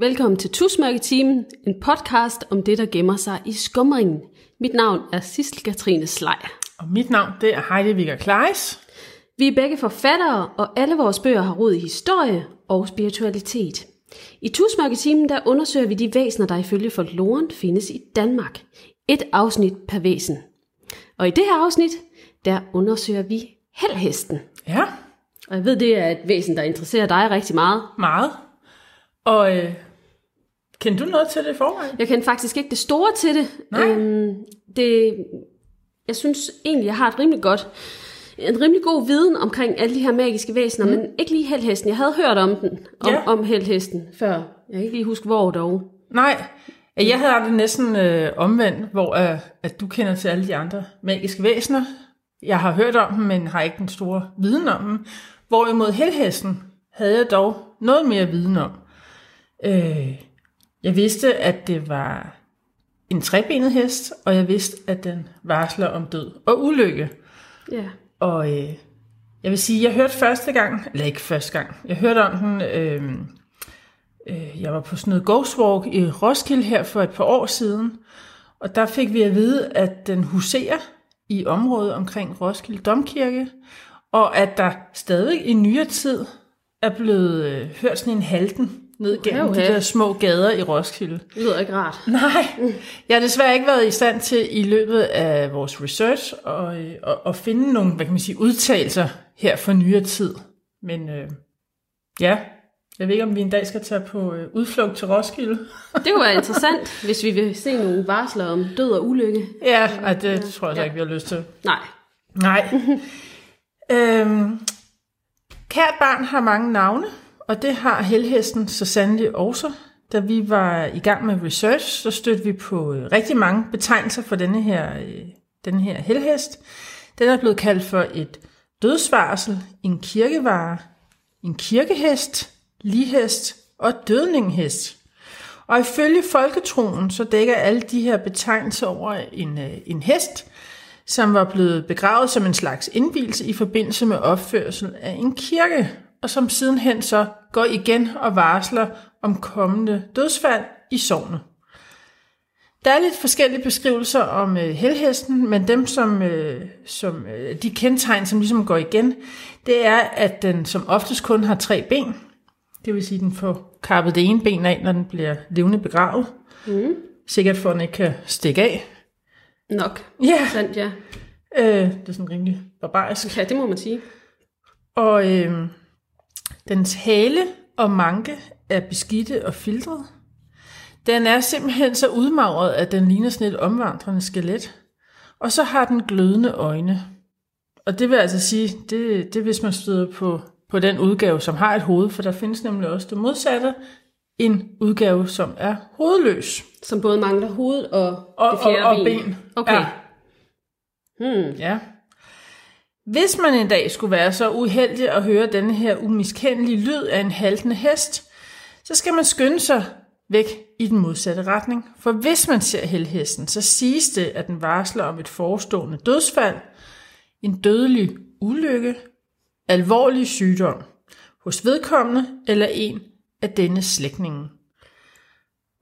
Velkommen til Tusmørketimen, en podcast om det, der gemmer sig i skumringen. Mit navn er Sissel Katrine Slej. Og mit navn det er Heidi Vigger Kleis. Vi er begge forfattere, og alle vores bøger har rod i historie og spiritualitet. I Tusmørketimen der undersøger vi de væsener, der ifølge folkloren findes i Danmark. Et afsnit per væsen. Og i det her afsnit, der undersøger vi helhesten. Ja, Og jeg ved, det er et væsen, der interesserer dig rigtig meget. meget. Og øh, kender du noget til det i forvejen? Jeg kender faktisk ikke det store til det. Nej. Øhm, det jeg synes egentlig, jeg har et rimelig godt, en rimelig god viden omkring alle de her magiske væsener, mm. men ikke lige helhesten. Jeg havde hørt om den, om, Ja. om helhesten før. Jeg kan ikke lige huske, hvor dog. Nej, jeg havde det næsten øh, omvendt, hvor øh, at du kender til alle de andre magiske væsener. Jeg har hørt om dem, men har ikke den store viden om dem. Hvorimod helhesten havde jeg dog noget mere viden om. Øh, jeg vidste, at det var en trebenet hest, og jeg vidste, at den varsler om død og ulykke. Ja. Og øh, jeg vil sige, jeg hørte første gang, eller ikke første gang, jeg hørte om den, øh, øh, jeg var på sådan noget ghost walk i Roskilde her for et par år siden, og der fik vi at vide, at den huserer i området omkring Roskilde Domkirke, og at der stadig i nyere tid er blevet øh, hørt sådan en halten ned gennem Okay, de der små gader i Roskilde. Det lyder ikke rart. Nej, jeg har desværre ikke været i stand til i løbet af vores research øh, at, at finde nogle, hvad kan man sige, udtalelser her for nyere tid. Men øh, ja, jeg ved ikke, om vi en dag skal tage på øh, udflugt til Roskilde. Det kunne være interessant, hvis vi vil se nogle varsler om død og ulykke. Ja, ej, det tror jeg så ikke, vi har lyst til. Nej. Nej. øhm, kært barn har mange navne, og det har helhesten så sandelig også. Da vi var i gang med research, så stødte vi på øh, rigtig mange betegnelser for denne her, øh, denne her helhest. Den er blevet kaldt for et dødsvarsel, en kirkevare, en kirkehest, lighest og dødninghest. Og ifølge folketroen, så dækker alle de her betegnelser over en, øh, en hest, som var blevet begravet som en slags indvielse i forbindelse med opførsel af en kirke, og som sidenhen så går igen og varsler om kommende dødsfald i sovnet. Der er lidt forskellige beskrivelser om øh, helhesten, men dem som, øh, som øh, de kendetegn, som ligesom går igen, det er, at den som oftest kun har tre ben. Det vil sige, at den får kappet det ene ben af, når den bliver levende begravet. Mm. Sikkert for, at den ikke kan stikke af. Nok. Ja, Sandt, ja. øh, det er sådan rimelig barbarisk. Ja, det må man sige. Og øh, dens hale og manke er beskidte og filtret. Den er simpelthen så udmagret, at den ligner sådan et omvandrende skelet. Og så har den glødende øjne. Og det vil altså sige, det, det hvis man støder på, på den udgave, som har et hoved, for der findes nemlig også det modsatte, en udgave, som er hovedløs. Som både mangler hoved og, Og, det fjerde og, og ben. ben. Okay. Ja. Hmm. Ja. Hvis man en dag skulle være så uheldig at høre denne her umiskendelige lyd af en haltende hest, så skal man skynde sig væk i den modsatte retning. For hvis man ser helhesten, så siges det, at den varsler om et forestående dødsfald, en dødelig ulykke, alvorlig sygdom hos vedkommende eller en af denne slægtninge.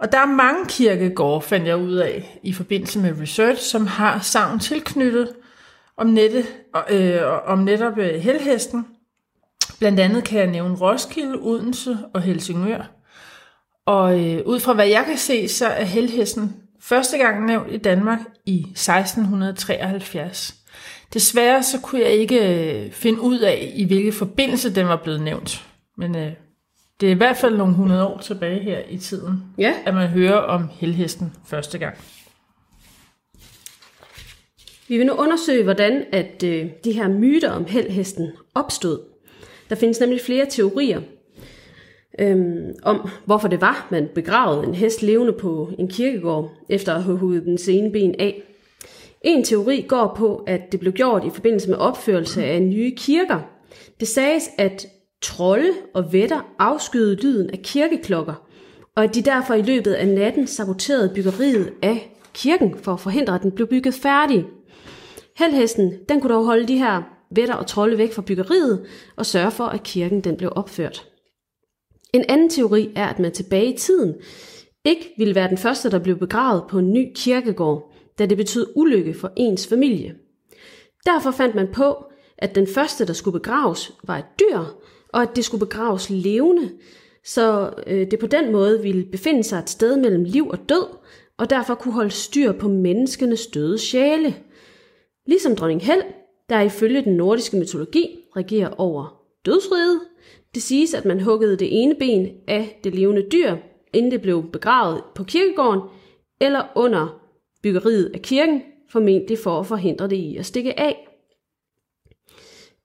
Og der er mange kirkegårde, fandt jeg ud af i forbindelse med research, som har savn tilknyttet om, nette, øh, om netop øh, helhesten. Blandt andet kan jeg nævne Roskilde, Odense og Helsingør. Og øh, ud fra hvad jeg kan se, så er helhesten første gang nævnt i Danmark i 1673. Desværre så kunne jeg ikke øh, finde ud af, i hvilke forbindelse den var blevet nævnt. Men øh, det er i hvert fald nogle hundrede år tilbage her i tiden, Ja, at man hører om helhesten første gang vi vil nu undersøge, hvordan at øh, de her myter om helhesten opstod. Der findes nemlig flere teorier øhm, om, hvorfor det var, man begravede en hest levende på en kirkegård, efter at have hudet den ene ben af. En teori går på, at det blev gjort i forbindelse med opførelse af nye kirker. Det sages, at trolde og vætter afskyede lyden af kirkeklokker, og at de derfor i løbet af natten saboterede byggeriet af kirken for at forhindre, at den blev bygget færdig. Heldhesten, den kunne dog holde de her vætter og trolde væk fra byggeriet og sørge for, at kirken den blev opført. En anden teori er, at man tilbage i tiden ikke ville være den første, der blev begravet på en ny kirkegård, da det betød ulykke for ens familie. Derfor fandt man på, at den første, der skulle begraves, var et dyr, og at det skulle begraves levende, så øh, det på den måde ville befinde sig et sted mellem liv og død, og derfor kunne holde styr på menneskenes døde sjæle. Ligesom dronning Hel, der ifølge den nordiske mytologi regerer over dødsriget. Det siges, at man huggede det ene ben af det levende dyr, inden det blev begravet på kirkegården, eller under byggeriet af kirken, formentlig for at forhindre det i at stikke af.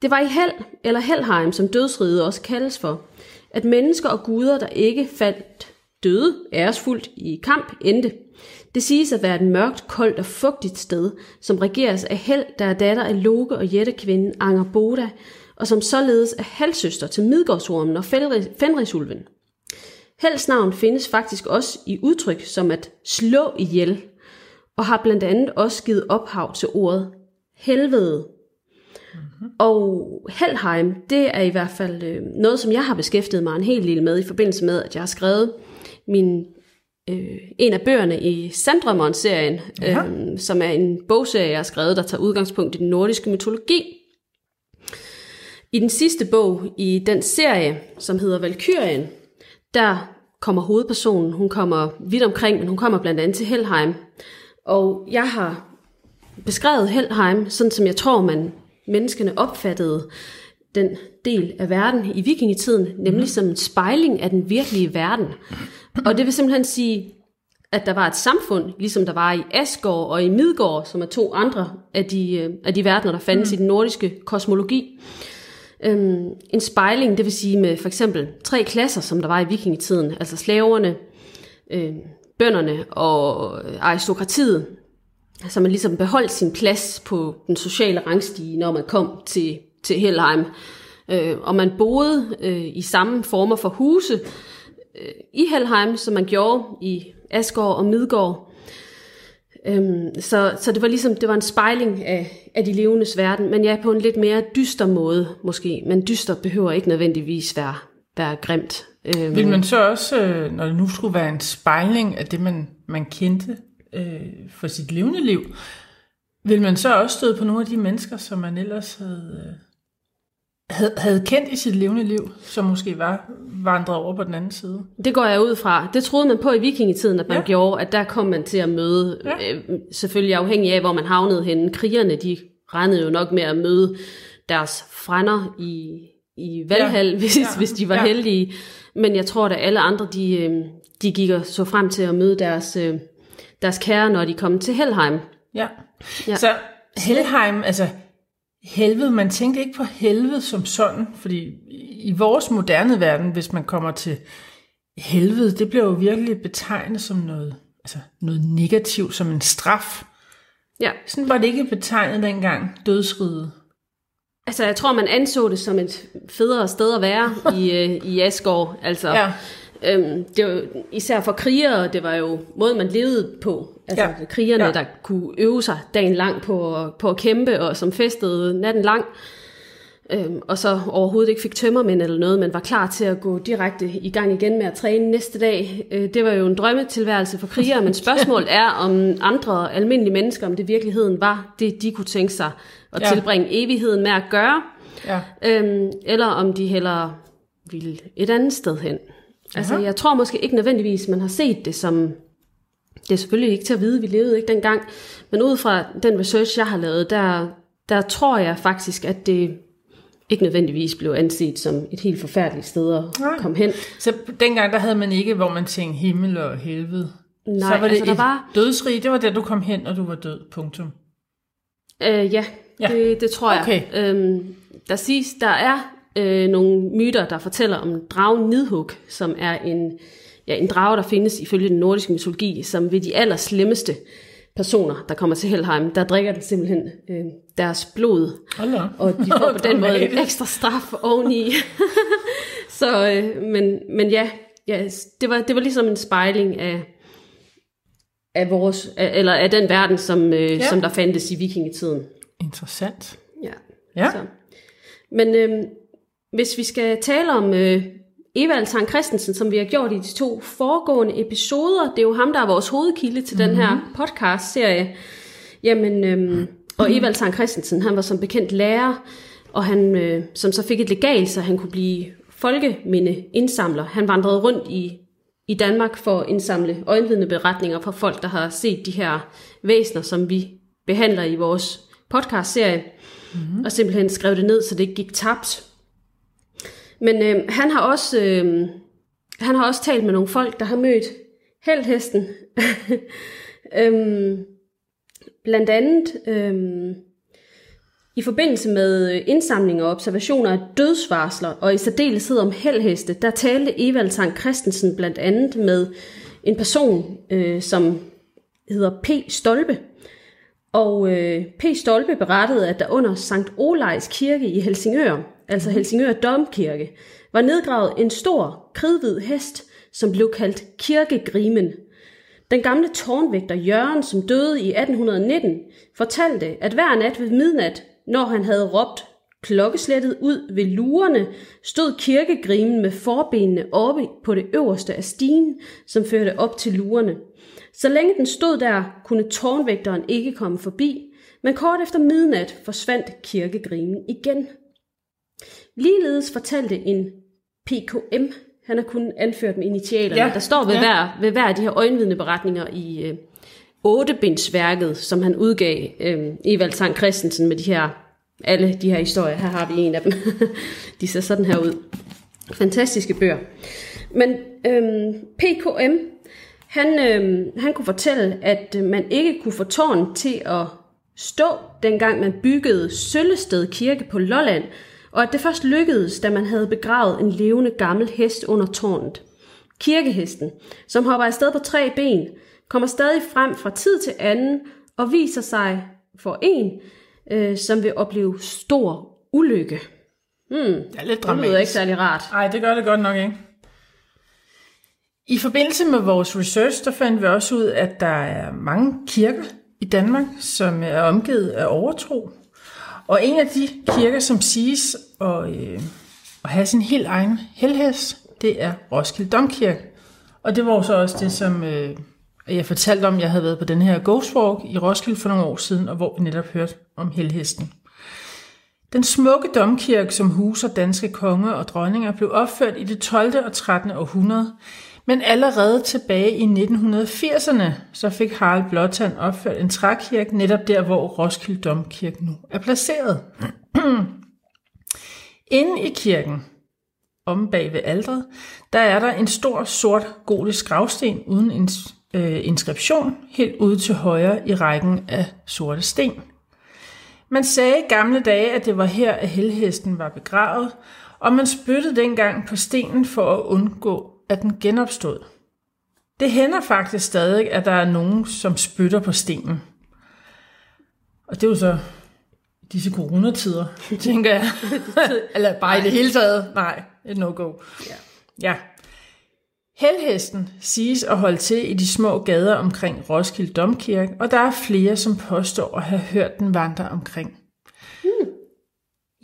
Det var i Hel, eller Helheim, som dødsriget også kaldes for, at mennesker og guder, der ikke faldt døde æresfuldt i kamp, endte. Det siges at være et mørkt, koldt og fugtigt sted, som regeres af Hel, der er datter af Loke og jættekvinden Angerboda, og som således er halvsøster til Midgårdsormen og Fenrisulven. Hels navn findes faktisk også i udtryk som at slå ihjel, og har blandt andet også givet ophav til ordet helvede. Mm-hmm. Og Helheim, det er i hvert fald øh, noget, som jeg har beskæftiget mig en hel del med i forbindelse med, at jeg har skrevet min, øh, en af bøgerne i Sandrømmeren-serien, øh, som er en bogserie, jeg har skrevet, der tager udgangspunkt i den nordiske mytologi. I den sidste bog i den serie, som hedder Valkyrien, der kommer hovedpersonen, hun kommer vidt omkring, men hun kommer blandt andet til Helheim. Og jeg har beskrevet Helheim, sådan som jeg tror, man menneskene opfattede den del af verden i vikingetiden, nemlig som en spejling af den virkelige verden. Og det vil simpelthen sige, at der var et samfund, ligesom der var i Asgård og i Midgård, som er to andre af de, øh, af de verdener, der fandtes mm. i den nordiske kosmologi. Øhm, en spejling, det vil sige med for eksempel tre klasser, som der var i vikingetiden, altså slaverne, øh, bønderne og aristokratiet, så man ligesom beholdt sin plads på den sociale rangstige, når man kom til, til Helheim. Øh, og man boede øh, i samme former for huse øh, i Helheim, som man gjorde i Asgård og Midgård. Øhm, så, så det var ligesom det var en spejling af, af de levendes verden, men jeg ja, på en lidt mere dyster måde måske. Men dyster behøver ikke nødvendigvis være, være grimt. Øhm. Vil man så også, øh, når det nu skulle være en spejling af det, man, man kendte øh, for sit levende liv, vil man så også støde på nogle af de mennesker, som man ellers havde, øh, havde, havde kendt i sit levende liv, som måske var vandret over på den anden side? Det går jeg ud fra. Det troede man på i vikingetiden, at man ja. gjorde, at der kom man til at møde, ja. øh, selvfølgelig afhængig af, hvor man havnede henne. Krigerne, de regnede jo nok med at møde deres frænder i, i Valhall, ja. hvis, ja. hvis de var ja. heldige. Men jeg tror, at alle andre, de, øh, de gik og så frem til at møde deres, øh, deres kære, når de kom til Helheim. Ja. ja. Så Helheim, altså helvede, man tænkte ikke på helvede som sådan, fordi i vores moderne verden, hvis man kommer til helvede, det bliver jo virkelig betegnet som noget, altså noget negativt, som en straf. Ja. Sådan var det ikke betegnet dengang, dødsriget. Altså, jeg tror, man anså det som et federe sted at være i, øh, i Asgård. Altså, ja. Øhm, det var, især for krigere, det var jo måden, man levede på. Altså, ja. krigerne, ja. der kunne øve sig dagen lang på, på at kæmpe, og som festede natten lang. Øhm, og så overhovedet ikke fik tømmermænd eller noget, men var klar til at gå direkte i gang igen med at træne næste dag. Øh, det var jo en drømmetilværelse for krigere, men spørgsmålet er, om andre almindelige mennesker, om det virkeligheden var det, de kunne tænke sig at ja. tilbringe evigheden med at gøre, ja. øhm, eller om de hellere ville et andet sted hen. Altså, jeg tror måske ikke nødvendigvis, man har set det som... Det er selvfølgelig ikke til at vide, vi levede ikke dengang, men ud fra den research, jeg har lavet, der, der tror jeg faktisk, at det ikke nødvendigvis blev anset som et helt forfærdeligt sted at Nej. komme hen. Så dengang der havde man ikke, hvor man tænkte himmel og helvede. Nej, så var det altså, der var... dødsrig, det var der, du kom hen, og du var død, punktum. Øh, ja, ja. Det, det tror okay. jeg. Øhm, der siges, der er øh, nogle myter, der fortæller om dragen Nidhug, som er en, ja, en drage, der findes ifølge den nordiske mytologi, som ved de allerslemmeste personer, der kommer til Helheim, der drikker det simpelthen øh, deres blod. Hold og de får på den måde en ekstra straf oveni. så, øh, men, men ja, ja det, var, det var ligesom en spejling af, af vores, af, eller af den verden, som, øh, ja. som der fandtes i vikingetiden. Interessant. Ja. ja. Så. Men øh, hvis vi skal tale om øh, Evald Tang Christensen, som vi har gjort i de to foregående episoder. Det er jo ham, der er vores hovedkilde til mm-hmm. den her podcast-serie. Jamen, øhm, og Evald Tang Christensen, han var som bekendt lærer, og han, øh, som så fik et legal, så han kunne blive folkeminde indsamler. Han vandrede rundt i, i Danmark for at indsamle øjenvidneberetninger fra folk, der har set de her væsener, som vi behandler i vores podcast-serie, mm-hmm. og simpelthen skrev det ned, så det ikke gik tabt. Men øh, han har også øh, han har også talt med nogle folk, der har mødt heldhesten. øhm, blandt andet øhm, i forbindelse med øh, indsamlinger og observationer af dødsvarsler, og i særdeleshed om heldheste, der talte Evald Sankt Christensen blandt andet med en person, øh, som hedder P. Stolpe. Og øh, P. Stolpe berettede, at der under Sankt Olejs kirke i Helsingør, altså Helsingør Domkirke, var nedgravet en stor, kridhvid hest, som blev kaldt Kirkegrimen. Den gamle tårnvægter Jørgen, som døde i 1819, fortalte, at hver nat ved midnat, når han havde råbt klokkeslættet ud ved lurerne, stod kirkegrimen med forbenene oppe på det øverste af stigen, som førte op til lurerne. Så længe den stod der, kunne tårnvægteren ikke komme forbi, men kort efter midnat forsvandt kirkegrimen igen. Ligeledes fortalte en PKM, han har kun anført med initialerne, ja. der står ved, ja. hver, ved hver af de her øjenvidneberetninger i øh, 8-bindsværket, som han udgav, øh, Evald Tang Christensen, med de her, alle de her historier. Her har vi en af dem. de ser sådan her ud. Fantastiske bøger. Men øh, PKM, han, øh, han kunne fortælle, at man ikke kunne få tårn til at stå, dengang man byggede Søllested Kirke på Lolland, og at det først lykkedes, da man havde begravet en levende gammel hest under tårnet. Kirkehesten, som hopper afsted på tre ben, kommer stadig frem fra tid til anden og viser sig for en, øh, som vil opleve stor ulykke. Hmm, det er lidt dramatisk. Det ikke særlig rart. Nej, det gør det godt nok ikke. I forbindelse med vores research, der fandt vi også ud, at der er mange kirker i Danmark, som er omgivet af overtro. Og en af de kirker, som siges at, øh, at have sin helt egen helheds, det er Roskilde Domkirke. Og det var så også det, som øh, jeg fortalte om, jeg havde været på den her Ghost Walk i Roskilde for nogle år siden, og hvor vi netop hørte om helhesten. Den smukke domkirke, som huser danske konger og dronninger, blev opført i det 12. og 13. århundrede, men allerede tilbage i 1980'erne, så fik Harald Blåtand opført en trækirke netop der, hvor Roskilde Domkirke nu er placeret. Inde i kirken, om bag ved aldret, der er der en stor sort gotisk gravsten uden en øh, inskription helt ude til højre i rækken af sorte sten. Man sagde i gamle dage, at det var her, at helhesten var begravet, og man spyttede dengang på stenen for at undgå, at den genopstod. Det hænder faktisk stadig, at der er nogen, som spytter på stenen. Og det er jo så disse coronatider, tænker jeg. Eller bare i det hele taget. Nej, et no-go. Ja. ja. Helhesten siges at holde til i de små gader omkring Roskilde Domkirke, og der er flere, som påstår at have hørt den vandre omkring. Hmm.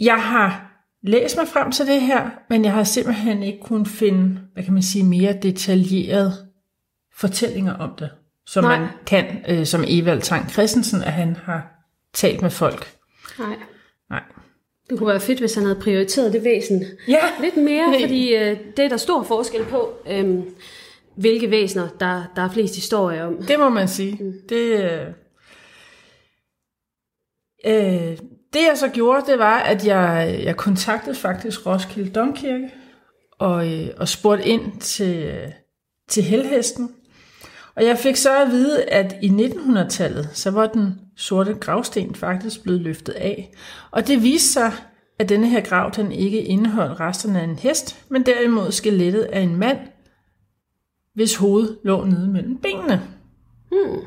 Jeg har læst mig frem til det her, men jeg har simpelthen ikke kunnet finde, hvad kan man sige, mere detaljerede fortællinger om det, som Nej. man kan, øh, som Evald Tang Christensen, at han har talt med folk. Nej. Nej. Det kunne være fedt, hvis han havde prioriteret det væsen ja. lidt mere, fordi øh, det er der stor forskel på, øh, hvilke væsener, der, der er flest historier om. Det må man sige. Mm. Det, øh, øh, det jeg så gjorde, det var, at jeg, jeg kontaktede faktisk Roskilde Domkirke og, øh, og spurgte ind til, til helhesten. Og jeg fik så at vide, at i 1900-tallet, så var den sorte gravsten faktisk blevet løftet af. Og det viste sig, at denne her grav den ikke indeholdt resterne af en hest, men derimod skelettet af en mand, hvis hoved lå nede mellem benene. Hmm.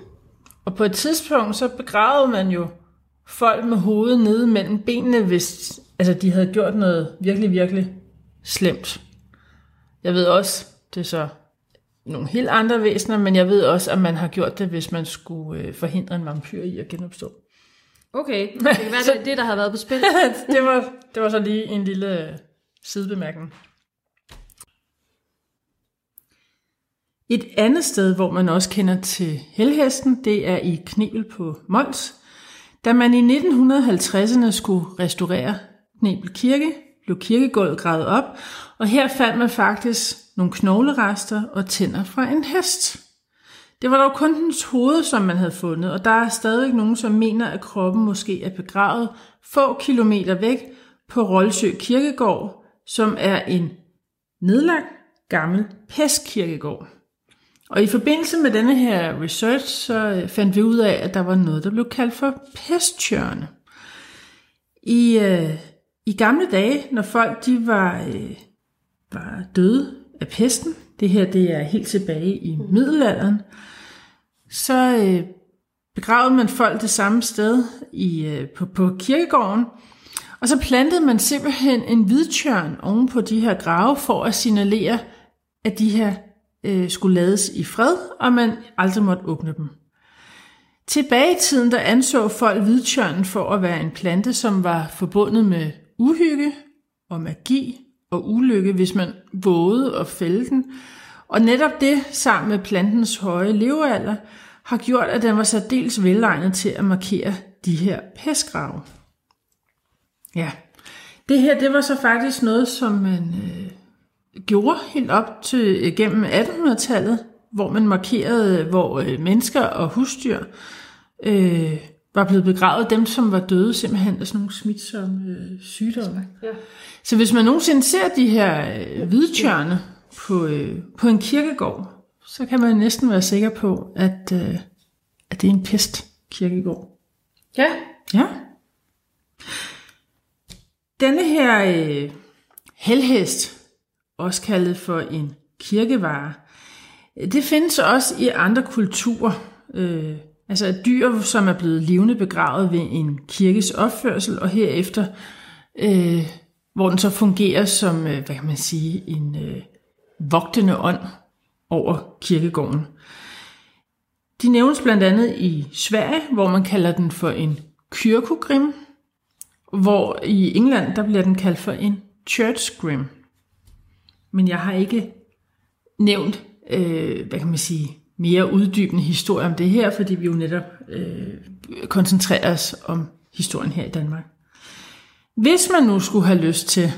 Og på et tidspunkt så begravede man jo folk med hovedet nede mellem benene, hvis altså, de havde gjort noget virkelig, virkelig slemt. Jeg ved også, det er så nogle helt andre væsener, men jeg ved også, at man har gjort det, hvis man skulle øh, forhindre en vampyr i at genopstå. Okay, det kan være, det det, der har været på spil. det, var, det var så lige en lille øh, sidebemærkning. Et andet sted, hvor man også kender til helhesten, det er i Knebel på Mols. Da man i 1950'erne skulle restaurere Knebel Kirke, blev kirkegulvet gravet op, og her fandt man faktisk nogle knoglerester og tænder fra en hest. Det var dog kun dens hoved, som man havde fundet, og der er stadig nogen, som mener, at kroppen måske er begravet få kilometer væk på Rolsø Kirkegård, som er en nedlagt gammel pestkirkegård. Og i forbindelse med denne her research, så øh, fandt vi ud af, at der var noget, der blev kaldt for pesttjørne. I, øh, I gamle dage, når folk de var, øh, var døde af pesten, det her det er helt tilbage i middelalderen, så øh, begravede man folk det samme sted i, øh, på, på kirkegården, og så plantede man simpelthen en hvidtjørn oven på de her grave for at signalere, at de her øh, skulle lades i fred, og man aldrig måtte åbne dem. Tilbage i tiden, der anså folk hvidtjørnen for at være en plante, som var forbundet med uhygge og magi og ulykke, hvis man vågede at fælde den. Og netop det, sammen med plantens høje levealder, har gjort, at den var særdeles velegnet til at markere de her pestgrave. Ja, det her, det var så faktisk noget, som man øh, gjorde helt op til øh, gennem 1800-tallet, hvor man markerede, hvor øh, mennesker og husdyr øh, var blevet begravet, dem som var døde simpelthen af sådan nogle smitsomme øh, sygdomme. Ja. Så hvis man nogensinde ser de her øh, hvidtjørne på, øh, på en kirkegård, så kan man næsten være sikker på, at, øh, at det er en pest kirkegård. Ja. Ja. Denne her øh, helhest, også kaldet for en kirkevare, det findes også i andre kulturer. Øh, altså et dyr, som er blevet levende begravet ved en kirkes opførsel, og herefter, øh, hvor den så fungerer som, øh, hvad kan man sige, en øh, vogtende ånd over kirkegården. De nævnes blandt andet i Sverige, hvor man kalder den for en kyrkogrim, hvor i England, der bliver den kaldt for en church grim. Men jeg har ikke nævnt, øh, hvad kan man sige, mere uddybende historie om det her, fordi vi jo netop øh, koncentrerer os om historien her i Danmark. Hvis man nu skulle have lyst til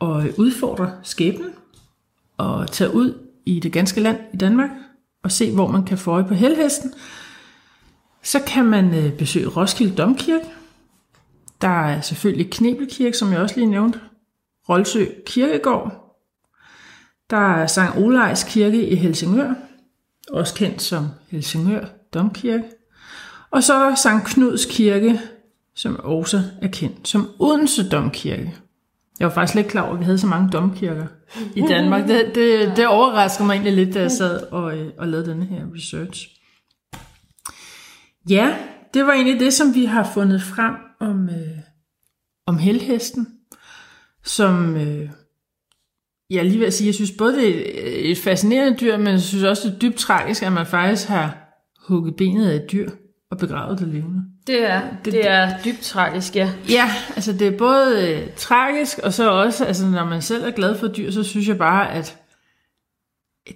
at udfordre skæbnen og tage ud i det ganske land i Danmark og se, hvor man kan få øje på helhesten, så kan man øh, besøge Roskilde Domkirke, der er selvfølgelig Knebelkirke, som jeg også lige nævnte. Rolsø Kirkegård. Der er Sankt Olejs Kirke i Helsingør, også kendt som Helsingør Domkirke. Og så Sankt Knuds Kirke, som også er kendt som Odense Domkirke. Jeg var faktisk lidt klar over, at vi havde så mange domkirker i Danmark. Det, det, det overrasker mig egentlig lidt, da jeg sad og, øh, og lavede denne her research. Ja, det var egentlig det, som vi har fundet frem om, øh, om helhesten, som øh, jeg lige vil sige, jeg synes både det er et fascinerende dyr, men jeg synes også, det er dybt tragisk, at man faktisk har hugget benet af et dyr og begravet det levende. Det er, det, det er dybt tragisk, ja. Ja, altså det er både øh, tragisk, og så også, altså når man selv er glad for dyr, så synes jeg bare, at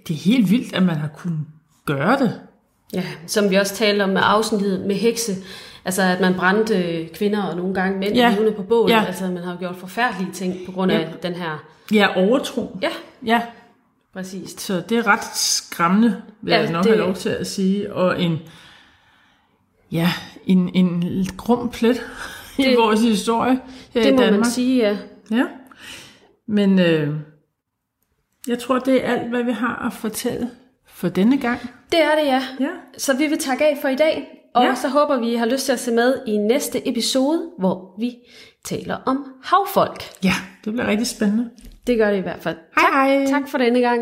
det er helt vildt, at man har kunnet gøre det. Ja, som vi også talte om med afsnittet med hekse, altså at man brændte kvinder og nogle gange mænd ja. levende på bålet, ja. altså man har gjort forfærdelige ting på grund af ja. den her... Ja, overtro. Ja, Ja, præcis. så det er ret skræmmende, vil Ja, jeg nok det- have lov til at sige, og en, ja, en, en grum plet i Det- vores historie her Det i må Danmark. man sige, ja. Ja, men øh, jeg tror, det er alt, hvad vi har at fortælle for denne gang. Det er det, ja. Ja, Så vi vil takke af for i dag, og ja. Så håber vi, I har lyst til at se med i næste episode, hvor vi taler om havfolk. ja det bliver rigtig spændende. Det gør det i hvert fald. Hej, tak, hej. tak for denne gang.